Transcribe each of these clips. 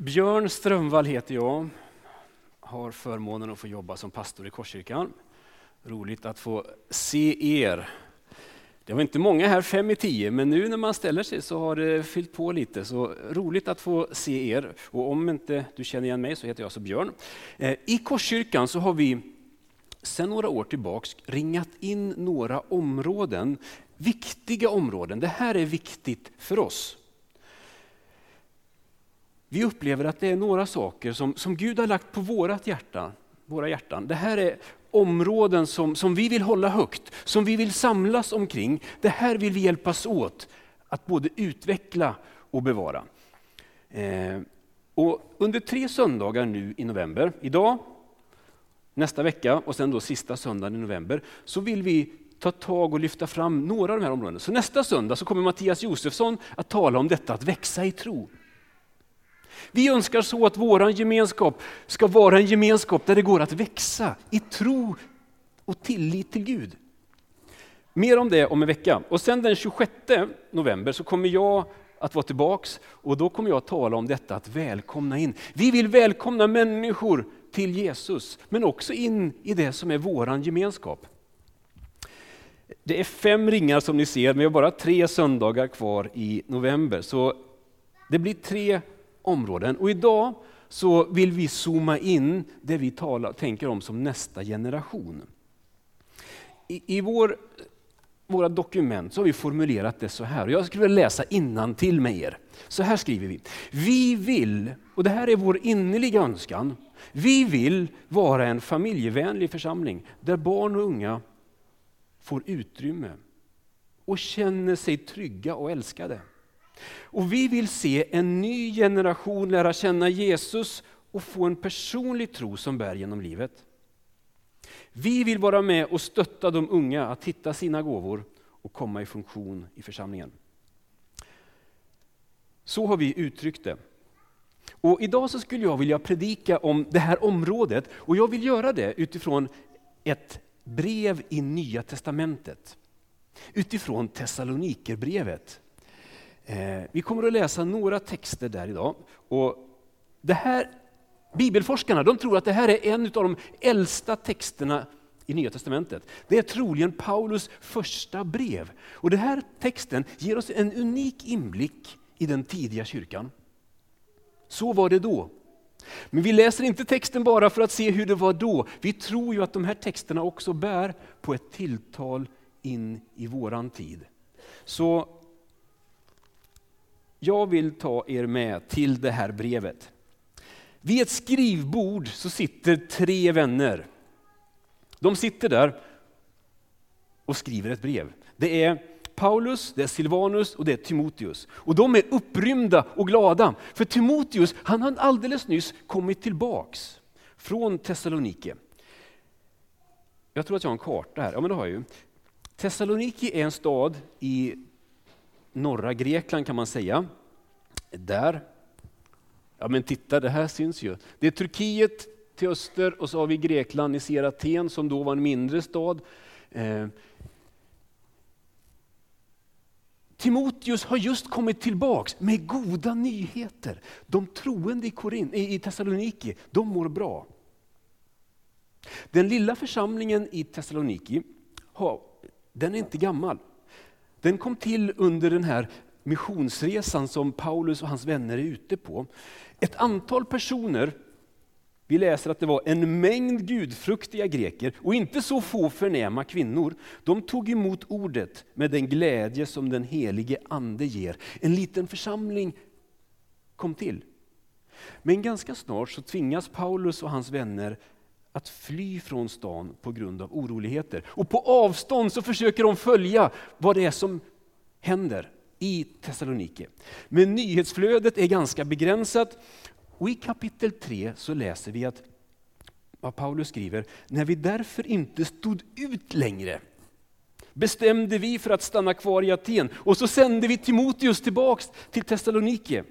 Björn Strömvall heter jag. Har förmånen att få jobba som pastor i Korskyrkan. Roligt att få se er. Det var inte många här fem i tio, men nu när man ställer sig så har det fyllt på lite. Så roligt att få se er. Och om inte du känner igen mig så heter jag alltså Björn. Eh, I Korskyrkan så har vi sedan några år tillbaks ringat in några områden, viktiga områden. Det här är viktigt för oss. Vi upplever att det är några saker som, som Gud har lagt på vårat hjärta, våra hjärtan. Det här är områden som, som vi vill hålla högt, som vi vill samlas omkring. Det här vill vi hjälpas åt att både utveckla och bevara. Eh, och under tre söndagar nu i november, idag, nästa vecka och sen då sista söndagen i november, så vill vi ta tag och lyfta fram några av de här områdena. Så nästa söndag så kommer Mattias Josefsson att tala om detta att växa i tro. Vi önskar så att vår gemenskap ska vara en gemenskap där det går att växa i tro och tillit till Gud. Mer om det om en vecka. Och sen den 26 november så kommer jag att vara tillbaks och då kommer jag att tala om detta att välkomna in. Vi vill välkomna människor till Jesus, men också in i det som är våran gemenskap. Det är fem ringar som ni ser, men vi har bara tre söndagar kvar i november. Så det blir tre områden. Och idag så vill vi zooma in det vi talar, tänker om som nästa generation. I, i vår, våra dokument så har vi formulerat det så här, och jag skulle vilja läsa innan till med er. Så här skriver vi. Vi vill, och det här är vår innerliga önskan, vi vill vara en familjevänlig församling där barn och unga får utrymme och känner sig trygga och älskade. Och vi vill se en ny generation lära känna Jesus och få en personlig tro som bär genom livet. Vi vill vara med och stötta de unga att hitta sina gåvor och komma i funktion i församlingen. Så har vi uttryckt det. Och idag så skulle jag vilja predika om det här området och jag vill göra det utifrån ett brev i Nya Testamentet. Utifrån Thessalonikerbrevet. Eh, vi kommer att läsa några texter där idag. Och det här, bibelforskarna de tror att det här är en av de äldsta texterna i Nya Testamentet. Det är troligen Paulus första brev. Och Den här texten ger oss en unik inblick i den tidiga kyrkan. Så var det då. Men vi läser inte texten bara för att se hur det var då. Vi tror ju att de här texterna också bär på ett tilltal in i våran tid. Så jag vill ta er med till det här brevet. Vid ett skrivbord så sitter tre vänner. De sitter där och skriver ett brev. Det är Paulus, det är Silvanus och det är Timoteus. Och de är upprymda och glada. För Timoteus, han har alldeles nyss kommit tillbaks från Thessalonike. Jag tror att jag har en karta här. Ja, men det har jag ju. Thessaloniki är en stad i norra Grekland kan man säga. Där. Ja men titta, det här syns ju. Det är Turkiet till öster och så har vi Grekland, ni ser Aten som då var en mindre stad. Eh. Timoteus har just kommit tillbaks med goda nyheter. De troende i, Korin, i Thessaloniki, de mår bra. Den lilla församlingen i Thessaloniki, den är inte gammal. Den kom till under den här missionsresan som Paulus och hans vänner är ute på. Ett antal personer, vi läser att det var en mängd gudfruktiga greker och inte så få förnäma kvinnor. De tog emot ordet med den glädje som den helige ande ger. En liten församling kom till. Men ganska snart så tvingas Paulus och hans vänner att fly från stan på grund av oroligheter. Och på avstånd så försöker de följa vad det är som händer i Thessalonike. Men nyhetsflödet är ganska begränsat och i kapitel 3 så läser vi att vad Paulus skriver, när vi därför inte stod ut längre bestämde vi för att stanna kvar i Aten och så sände vi Timoteus tillbaks till Thessalonike.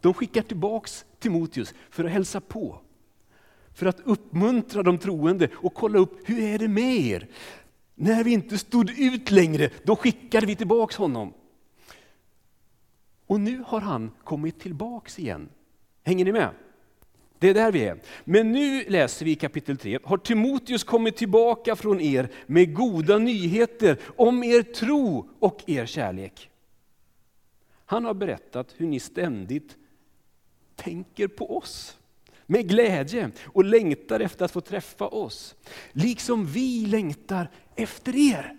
De skickar tillbaks Timoteus för att hälsa på för att uppmuntra de troende och kolla upp hur är det med er. När vi inte stod ut längre, då skickade vi tillbaks honom. Och nu har han kommit tillbaks igen Hänger ni med? Det är där vi är. Men nu läser vi i kapitel 3. Har Timoteus kommit tillbaka från er med goda nyheter om er tro och er kärlek? Han har berättat hur ni ständigt tänker på oss med glädje och längtar efter att få träffa oss. Liksom vi längtar efter er.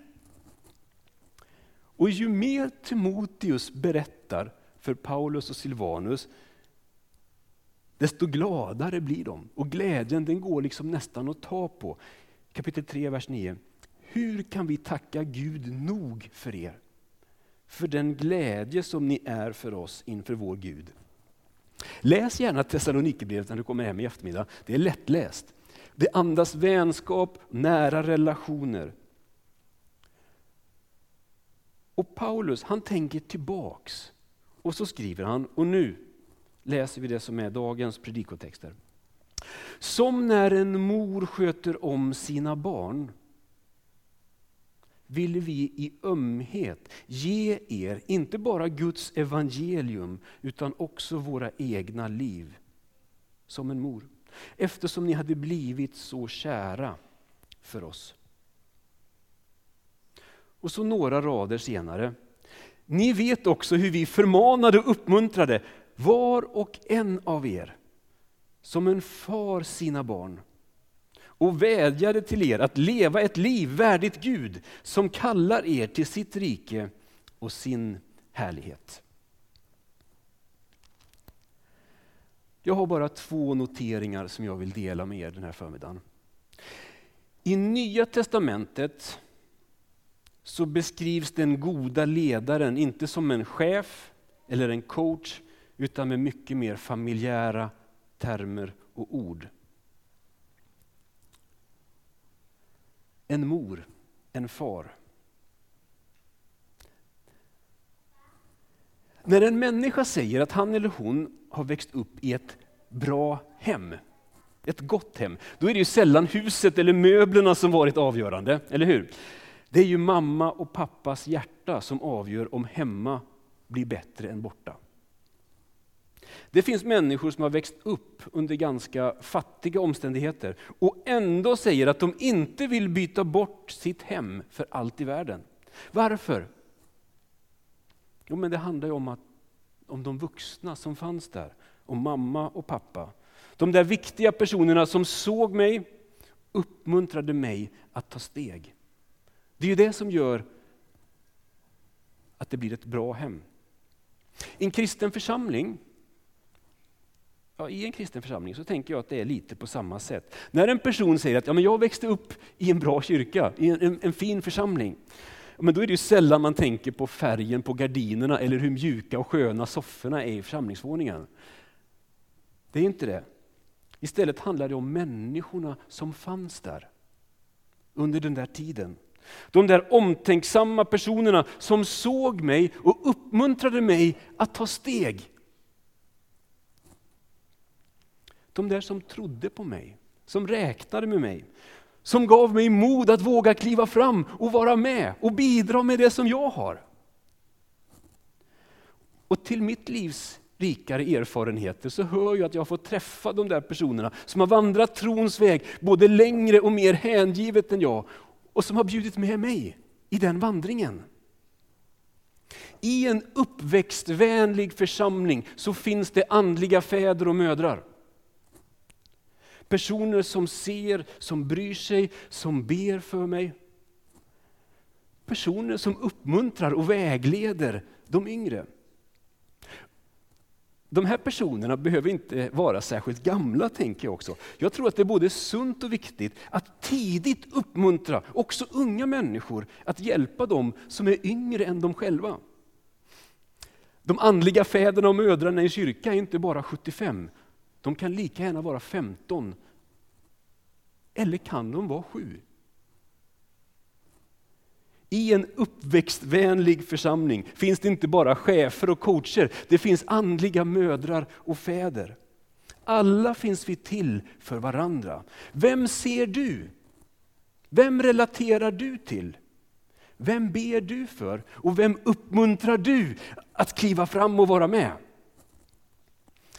Och ju mer Timoteus berättar för Paulus och Silvanus, desto gladare blir de. Och glädjen den går liksom nästan att ta på. Kapitel 3, vers 9. Hur kan vi tacka Gud nog för er? För den glädje som ni är för oss inför vår Gud. Läs gärna Thessalonikerbrevet när du kommer hem i eftermiddag. Det är lättläst. Det andas vänskap, nära relationer. Och Paulus han tänker tillbaks och så skriver han, och nu läser vi det som är dagens predikotexter. Som när en mor sköter om sina barn vill vi i ömhet ge er, inte bara Guds evangelium, utan också våra egna liv. Som en mor. Eftersom ni hade blivit så kära för oss. Och så några rader senare. Ni vet också hur vi förmanade och uppmuntrade var och en av er, som en far sina barn, och vädjade till er att leva ett liv värdigt Gud, som kallar er till sitt rike och sin härlighet. Jag har bara två noteringar som jag vill dela med er den här förmiddagen. I Nya Testamentet så beskrivs den goda ledaren inte som en chef eller en coach, utan med mycket mer familjära termer och ord. En mor, en far. När en människa säger att han eller hon har växt upp i ett bra hem, ett gott hem, då är det ju sällan huset eller möblerna som varit avgörande, eller hur? Det är ju mamma och pappas hjärta som avgör om hemma blir bättre än borta. Det finns människor som har växt upp under ganska fattiga omständigheter och ändå säger att de inte vill byta bort sitt hem för allt i världen. Varför? Jo, men det handlar om, att, om de vuxna som fanns där, om mamma och pappa. De där viktiga personerna som såg mig, uppmuntrade mig att ta steg. Det är ju det som gör att det blir ett bra hem. I en kristen församling Ja, I en kristen församling så tänker jag att det är lite på samma sätt. När en person säger att ja, men jag växte upp i en bra kyrka, i en, en, en fin församling. Men då är det ju sällan man tänker på färgen på gardinerna eller hur mjuka och sköna sofforna är i församlingsvåningen. Det är inte det. Istället handlar det om människorna som fanns där under den där tiden. De där omtänksamma personerna som såg mig och uppmuntrade mig att ta steg. De där som trodde på mig, som räknade med mig, som gav mig mod att våga kliva fram och vara med och bidra med det som jag har. Och till mitt livs rikare erfarenheter så hör jag att jag har fått träffa de där personerna som har vandrat trons väg både längre och mer hängivet än jag och som har bjudit med mig i den vandringen. I en uppväxtvänlig församling så finns det andliga fäder och mödrar. Personer som ser, som bryr sig, som ber för mig. Personer som uppmuntrar och vägleder de yngre. De här personerna behöver inte vara särskilt gamla, tänker jag också. Jag tror att det är både sunt och viktigt att tidigt uppmuntra också unga människor att hjälpa dem som är yngre än de själva. De andliga fäderna och mödrarna i kyrkan är inte bara 75, de kan lika gärna vara 15. Eller kan de vara 7? I en uppväxtvänlig församling finns det inte bara chefer och coacher, det finns andliga mödrar och fäder. Alla finns vi till för varandra. Vem ser du? Vem relaterar du till? Vem ber du för? Och vem uppmuntrar du att kliva fram och vara med?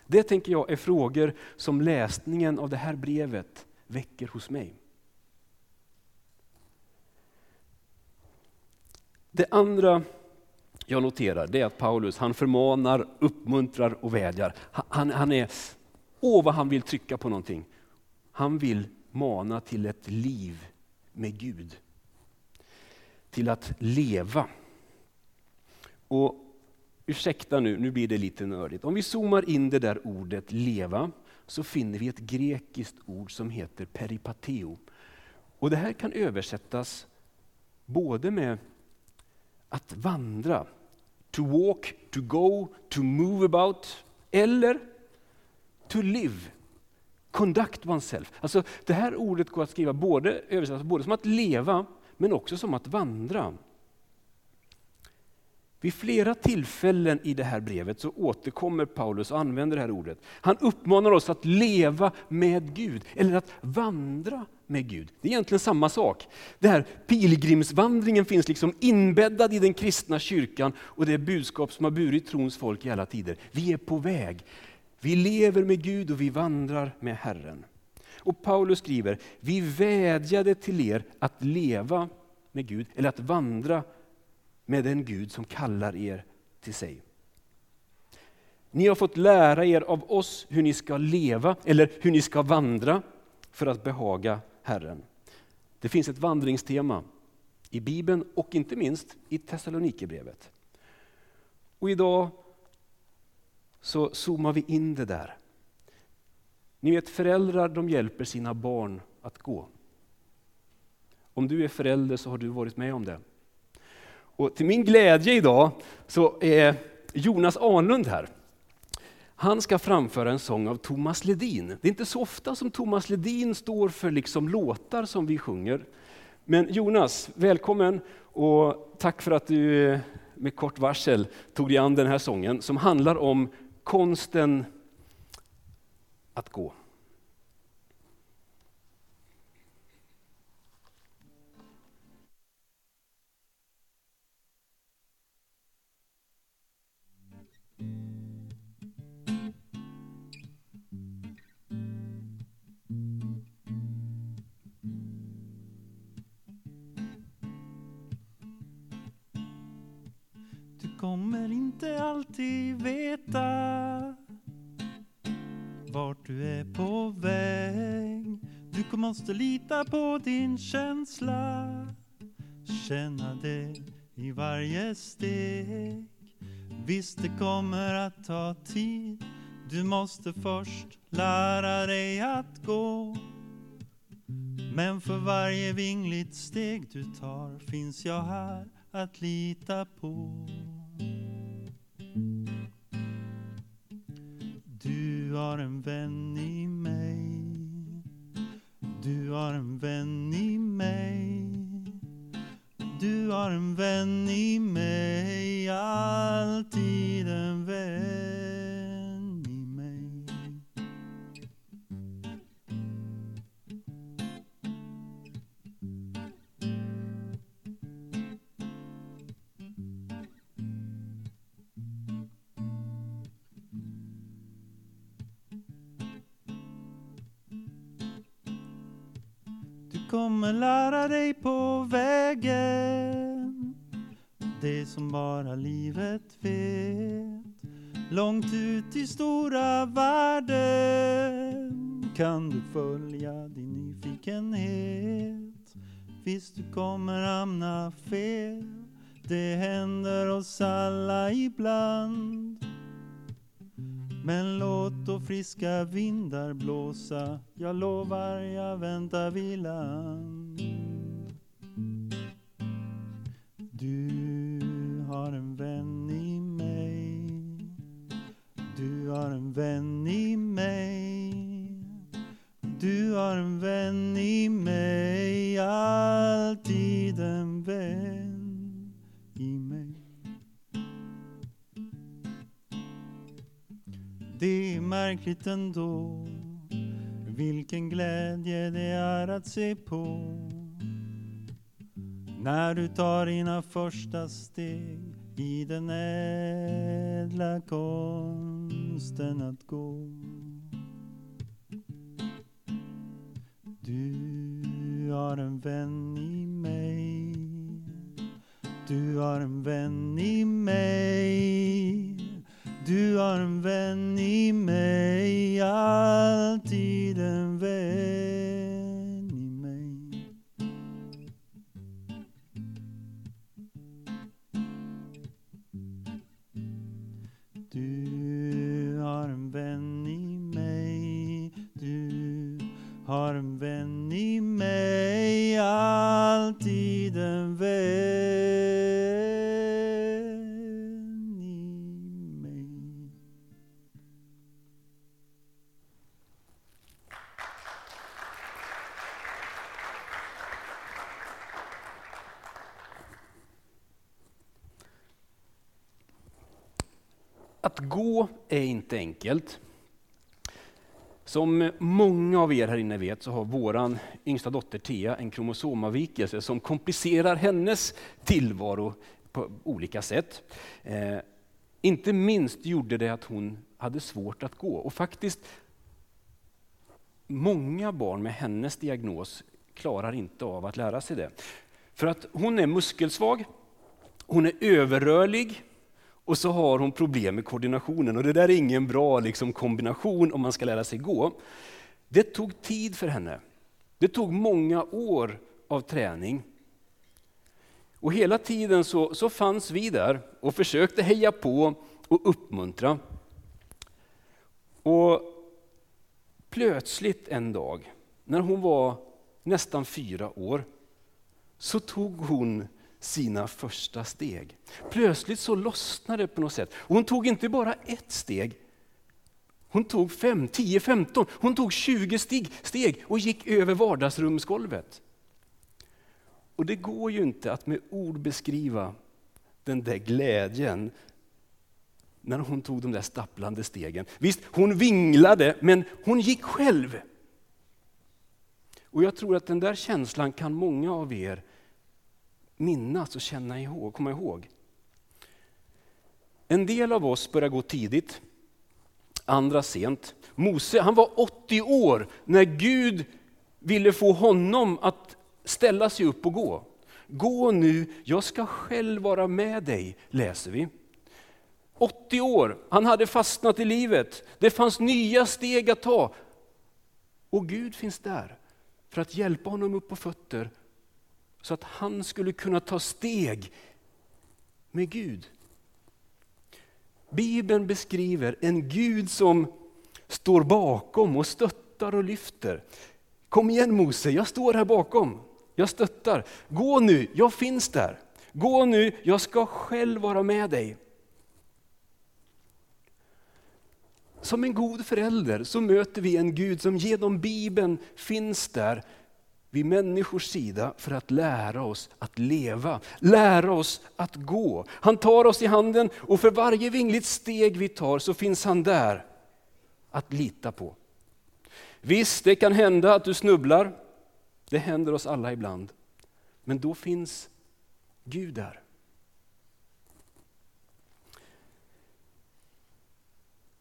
Det tänker jag är frågor som läsningen av det här brevet väcker hos mig. Det andra jag noterar det är att Paulus han förmanar, uppmuntrar och vädjar. Han, han är, åh vad han vill trycka på någonting. Han vill mana till ett liv med Gud. Till att leva. Och Ursäkta nu, nu blir det lite nördigt. Om vi zoomar in det där ordet leva så finner vi ett grekiskt ord som heter peripateo. Och det här kan översättas både med att vandra, to walk, to go, to move about, eller to live, conduct oneself. Alltså det här ordet går att skriva både, översättas både som att leva, men också som att vandra. Vid flera tillfällen i det här brevet så återkommer Paulus och använder det här ordet. Han uppmanar oss att leva med Gud, eller att vandra med Gud. Det är egentligen samma sak. Det här pilgrimsvandringen finns liksom inbäddad i den kristna kyrkan och det budskap som har burit trons folk i alla tider. Vi är på väg. Vi lever med Gud och vi vandrar med Herren. Och Paulus skriver, vi vädjade till er att leva med Gud, eller att vandra med den Gud som kallar er till sig. Ni har fått lära er av oss hur ni ska leva, eller hur ni ska vandra för att behaga Herren. Det finns ett vandringstema i Bibeln och inte minst i Thessalonikerbrevet. Och idag så zoomar vi in det där. Ni vet föräldrar de hjälper sina barn att gå. Om du är förälder så har du varit med om det. Och till min glädje idag så är Jonas Arnlund här. Han ska framföra en sång av Thomas Ledin. Det är inte så ofta som Thomas Ledin står för liksom låtar som vi sjunger. Men Jonas, välkommen och tack för att du med kort varsel tog dig an den här sången som handlar om konsten att gå. Kommer inte alltid veta vart du är på väg. Du måste lita på din känsla, känna det i varje steg. Visst, det kommer att ta tid. Du måste först lära dig att gå. Men för varje vingligt steg du tar finns jag här att lita på. Har en vän i mig. Du har en vän fel. Det händer oss alla ibland. Men låt då friska vindar blåsa, jag lovar jag väntar vid land. Du har en vän i mig, du har en vän i mig. Du har en vän i mig, alltid en vän. Det är märkligt ändå vilken glädje det är att se på när du tar dina första steg i den ädla konsten att gå. Du har en vän i mig. Du har en vän i mig. Att gå är inte enkelt. Som många av er här inne vet så har vår yngsta dotter Thea en kromosomavvikelse som komplicerar hennes tillvaro på olika sätt. Eh, inte minst gjorde det att hon hade svårt att gå och faktiskt många barn med hennes diagnos klarar inte av att lära sig det. För att hon är muskelsvag, hon är överrörlig och så har hon problem med koordinationen. Och det där är ingen bra liksom, kombination om man ska lära sig gå. Det tog tid för henne. Det tog många år av träning. Och hela tiden så, så fanns vi där och försökte heja på och uppmuntra. Och plötsligt en dag, när hon var nästan fyra år, så tog hon sina första steg. Plötsligt så lossnade det på något sätt. Och hon tog inte bara ett steg, hon tog fem, tio, femton, hon tog tjugo steg, steg och gick över vardagsrumsgolvet. Och det går ju inte att med ord beskriva den där glädjen när hon tog de där stapplande stegen. Visst, hon vinglade, men hon gick själv. Och jag tror att den där känslan kan många av er minnas och känna ihåg, komma ihåg. En del av oss börjar gå tidigt, andra sent. Mose han var 80 år när Gud ville få honom att ställa sig upp och gå. Gå nu, jag ska själv vara med dig, läser vi. 80 år, han hade fastnat i livet. Det fanns nya steg att ta. Och Gud finns där för att hjälpa honom upp på fötter så att han skulle kunna ta steg med Gud. Bibeln beskriver en Gud som står bakom och stöttar och lyfter. Kom igen Mose, jag står här bakom. Jag stöttar. Gå nu, jag finns där. Gå nu, jag ska själv vara med dig. Som en god förälder så möter vi en Gud som genom Bibeln finns där vid människors sida för att lära oss att leva, lära oss att gå. Han tar oss i handen och för varje vingligt steg vi tar så finns han där att lita på. Visst, det kan hända att du snubblar. Det händer oss alla ibland. Men då finns Gud där.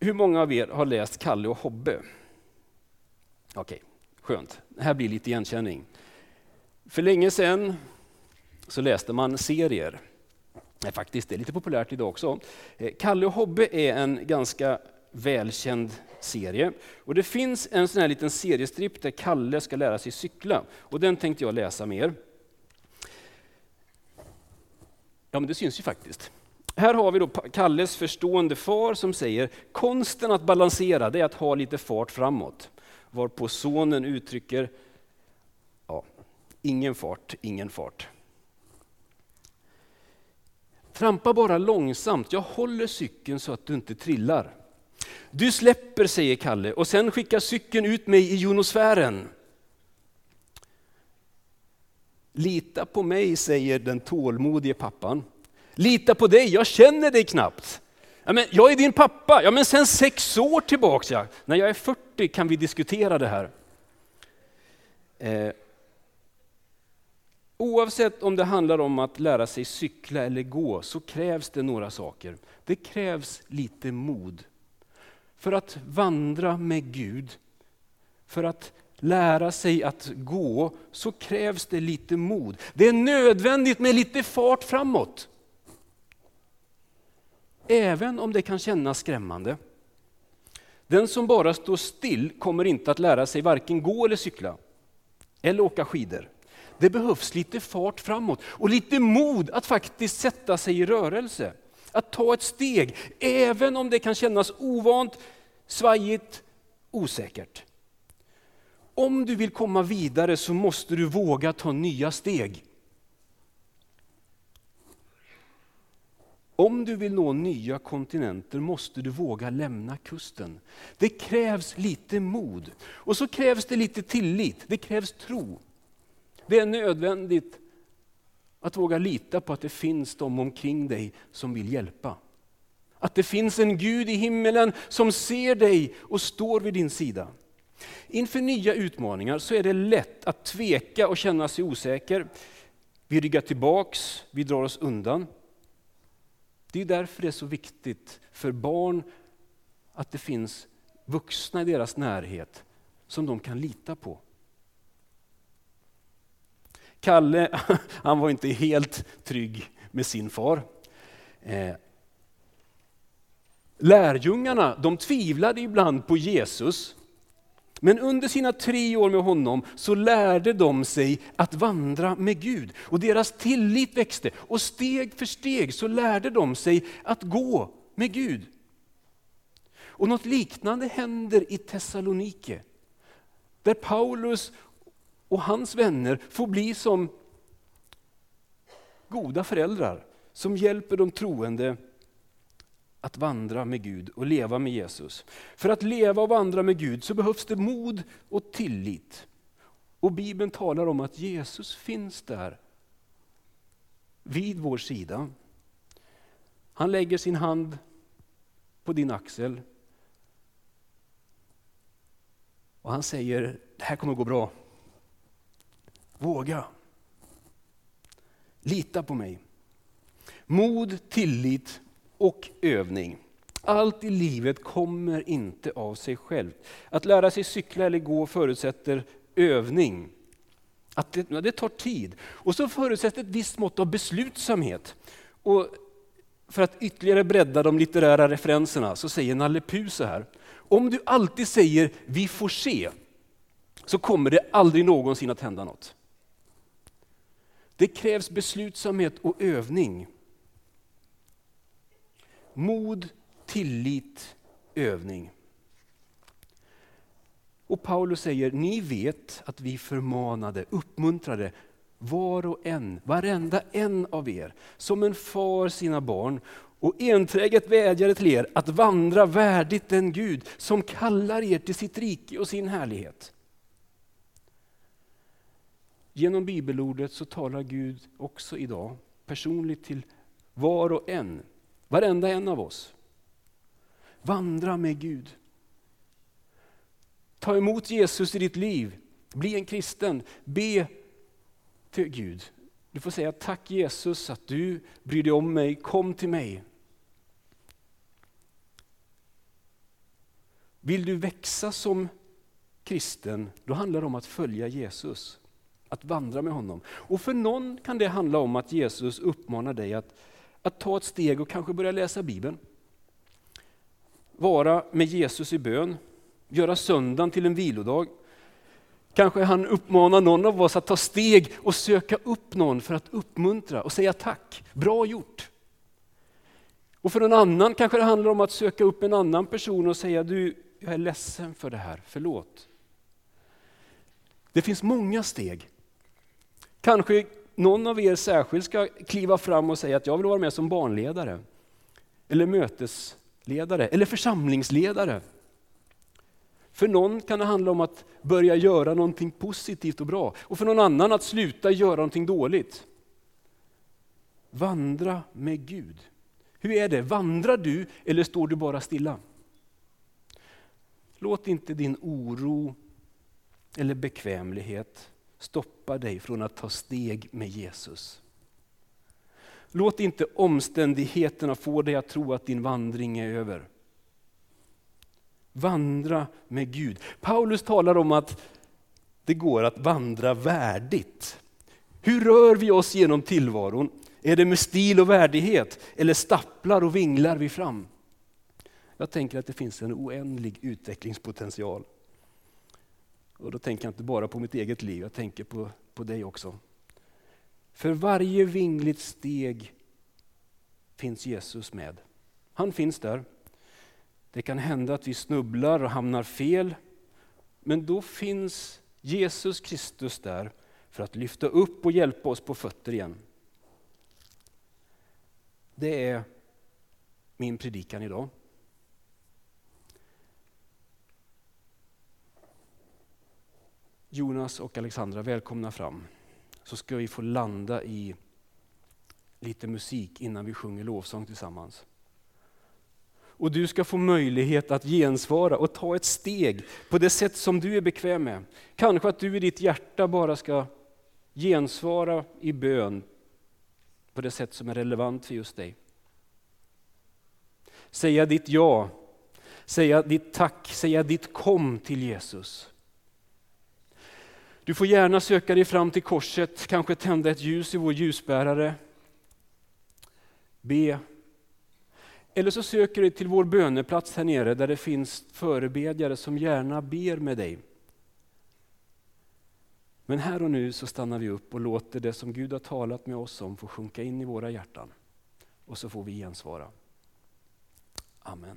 Hur många av er har läst Kalle och Hobbe? Okej, skönt. Det här blir lite igenkänning. För länge sedan så läste man serier. Nej, faktiskt, det är lite populärt idag också. Eh, Kalle och Hobbe är en ganska välkänd serie. Och det finns en sån här liten seriestripp där Kalle ska lära sig cykla. Och den tänkte jag läsa med er. Ja, men det syns ju faktiskt. Här har vi då Kalles förstående far som säger konsten att balansera det är att ha lite fart framåt. Varpå sonen uttrycker ja, ingen fart, ingen fart. Trampa bara långsamt, jag håller cykeln så att du inte trillar. Du släpper, säger Kalle, och sen skickar cykeln ut mig i jonosfären. Lita på mig, säger den tålmodige pappan. Lita på dig, jag känner dig knappt. Ja, men jag är din pappa, ja, men sen sex år tillbaka, ja. när jag är 40 kan vi diskutera det här. Eh, oavsett om det handlar om att lära sig cykla eller gå så krävs det några saker. Det krävs lite mod. för att vandra med Gud, för att lära sig att gå, så krävs det lite mod. Det är nödvändigt med lite fart framåt. Även om det kan kännas skrämmande. Den som bara står still kommer inte att lära sig varken gå eller cykla, eller åka skidor. Det behövs lite fart framåt och lite mod att faktiskt sätta sig i rörelse. Att ta ett steg, även om det kan kännas ovant, svajigt, osäkert. Om du vill komma vidare så måste du våga ta nya steg. Om du vill nå nya kontinenter måste du våga lämna kusten. Det krävs lite mod och så krävs det lite tillit, det krävs tro. Det är nödvändigt att våga lita på att det finns de omkring dig som vill hjälpa. Att det finns en Gud i himmelen som ser dig och står vid din sida. Inför nya utmaningar så är det lätt att tveka och känna sig osäker. Vi ryggar tillbaks, vi drar oss undan. Det är därför det är så viktigt för barn att det finns vuxna i deras närhet som de kan lita på. Kalle, han var inte helt trygg med sin far. Eh, lärjungarna, de tvivlade ibland på Jesus. Men under sina tre år med honom så lärde de sig att vandra med Gud. Och deras tillit växte och steg för steg så lärde de sig att gå med Gud. Och något liknande händer i Thessalonike. Där Paulus och hans vänner får bli som goda föräldrar som hjälper de troende att vandra med Gud och leva med Jesus. För att leva och vandra med Gud så behövs det mod och tillit. Och Bibeln talar om att Jesus finns där vid vår sida. Han lägger sin hand på din axel och han säger, det här kommer gå bra. Våga. Lita på mig. Mod, tillit och övning. Allt i livet kommer inte av sig självt. Att lära sig cykla eller gå förutsätter övning. Att det, det tar tid. Och så förutsätter ett visst mått av beslutsamhet. Och för att ytterligare bredda de litterära referenserna så säger Nalle Puh så här. Om du alltid säger vi får se, så kommer det aldrig någonsin att hända något. Det krävs beslutsamhet och övning. Mod, tillit, övning. Och Paulus säger, ni vet att vi förmanade, uppmuntrade var och en, varenda en av er, som en far sina barn och enträget vädjade till er att vandra värdigt den Gud som kallar er till sitt rike och sin härlighet. Genom bibelordet så talar Gud också idag personligt till var och en, varenda en av oss. Vandra med Gud. Ta emot Jesus i ditt liv, bli en kristen, be till Gud. Du får säga tack Jesus att du bryr dig om mig, kom till mig. Vill du växa som kristen, då handlar det om att följa Jesus att vandra med honom. Och för någon kan det handla om att Jesus uppmanar dig att, att ta ett steg och kanske börja läsa Bibeln. Vara med Jesus i bön, göra söndagen till en vilodag. Kanske han uppmanar någon av oss att ta steg och söka upp någon för att uppmuntra och säga tack, bra gjort. Och för någon annan kanske det handlar om att söka upp en annan person och säga du, jag är ledsen för det här, förlåt. Det finns många steg. Kanske någon av er särskilt ska kliva fram och säga att jag vill vara med som barnledare, eller mötesledare, eller församlingsledare. För någon kan det handla om att börja göra någonting positivt och bra, och för någon annan att sluta göra någonting dåligt. Vandra med Gud. Hur är det, vandrar du eller står du bara stilla? Låt inte din oro eller bekvämlighet stoppar dig från att ta steg med Jesus. Låt inte omständigheterna få dig att tro att din vandring är över. Vandra med Gud. Paulus talar om att det går att vandra värdigt. Hur rör vi oss genom tillvaron? Är det med stil och värdighet eller stapplar och vinglar vi fram? Jag tänker att det finns en oändlig utvecklingspotential. Och då tänker jag inte bara på mitt eget liv, jag tänker på, på dig också. För varje vingligt steg finns Jesus med. Han finns där. Det kan hända att vi snubblar och hamnar fel, men då finns Jesus Kristus där för att lyfta upp och hjälpa oss på fötter igen. Det är min predikan idag. Jonas och Alexandra, välkomna fram. Så ska vi få landa i lite musik innan vi sjunger lovsång tillsammans. Och du ska få möjlighet att gensvara och ta ett steg på det sätt som du är bekväm med. Kanske att du i ditt hjärta bara ska gensvara i bön på det sätt som är relevant för just dig. Säga ditt ja, säga ditt tack, säga ditt kom till Jesus. Du får gärna söka dig fram till korset, kanske tända ett ljus i vår ljusbärare. Be. Eller så söker du dig till vår böneplats här nere där det finns förebedjare som gärna ber med dig. Men här och nu så stannar vi upp och låter det som Gud har talat med oss om få sjunka in i våra hjärtan. Och så får vi gensvara. Amen.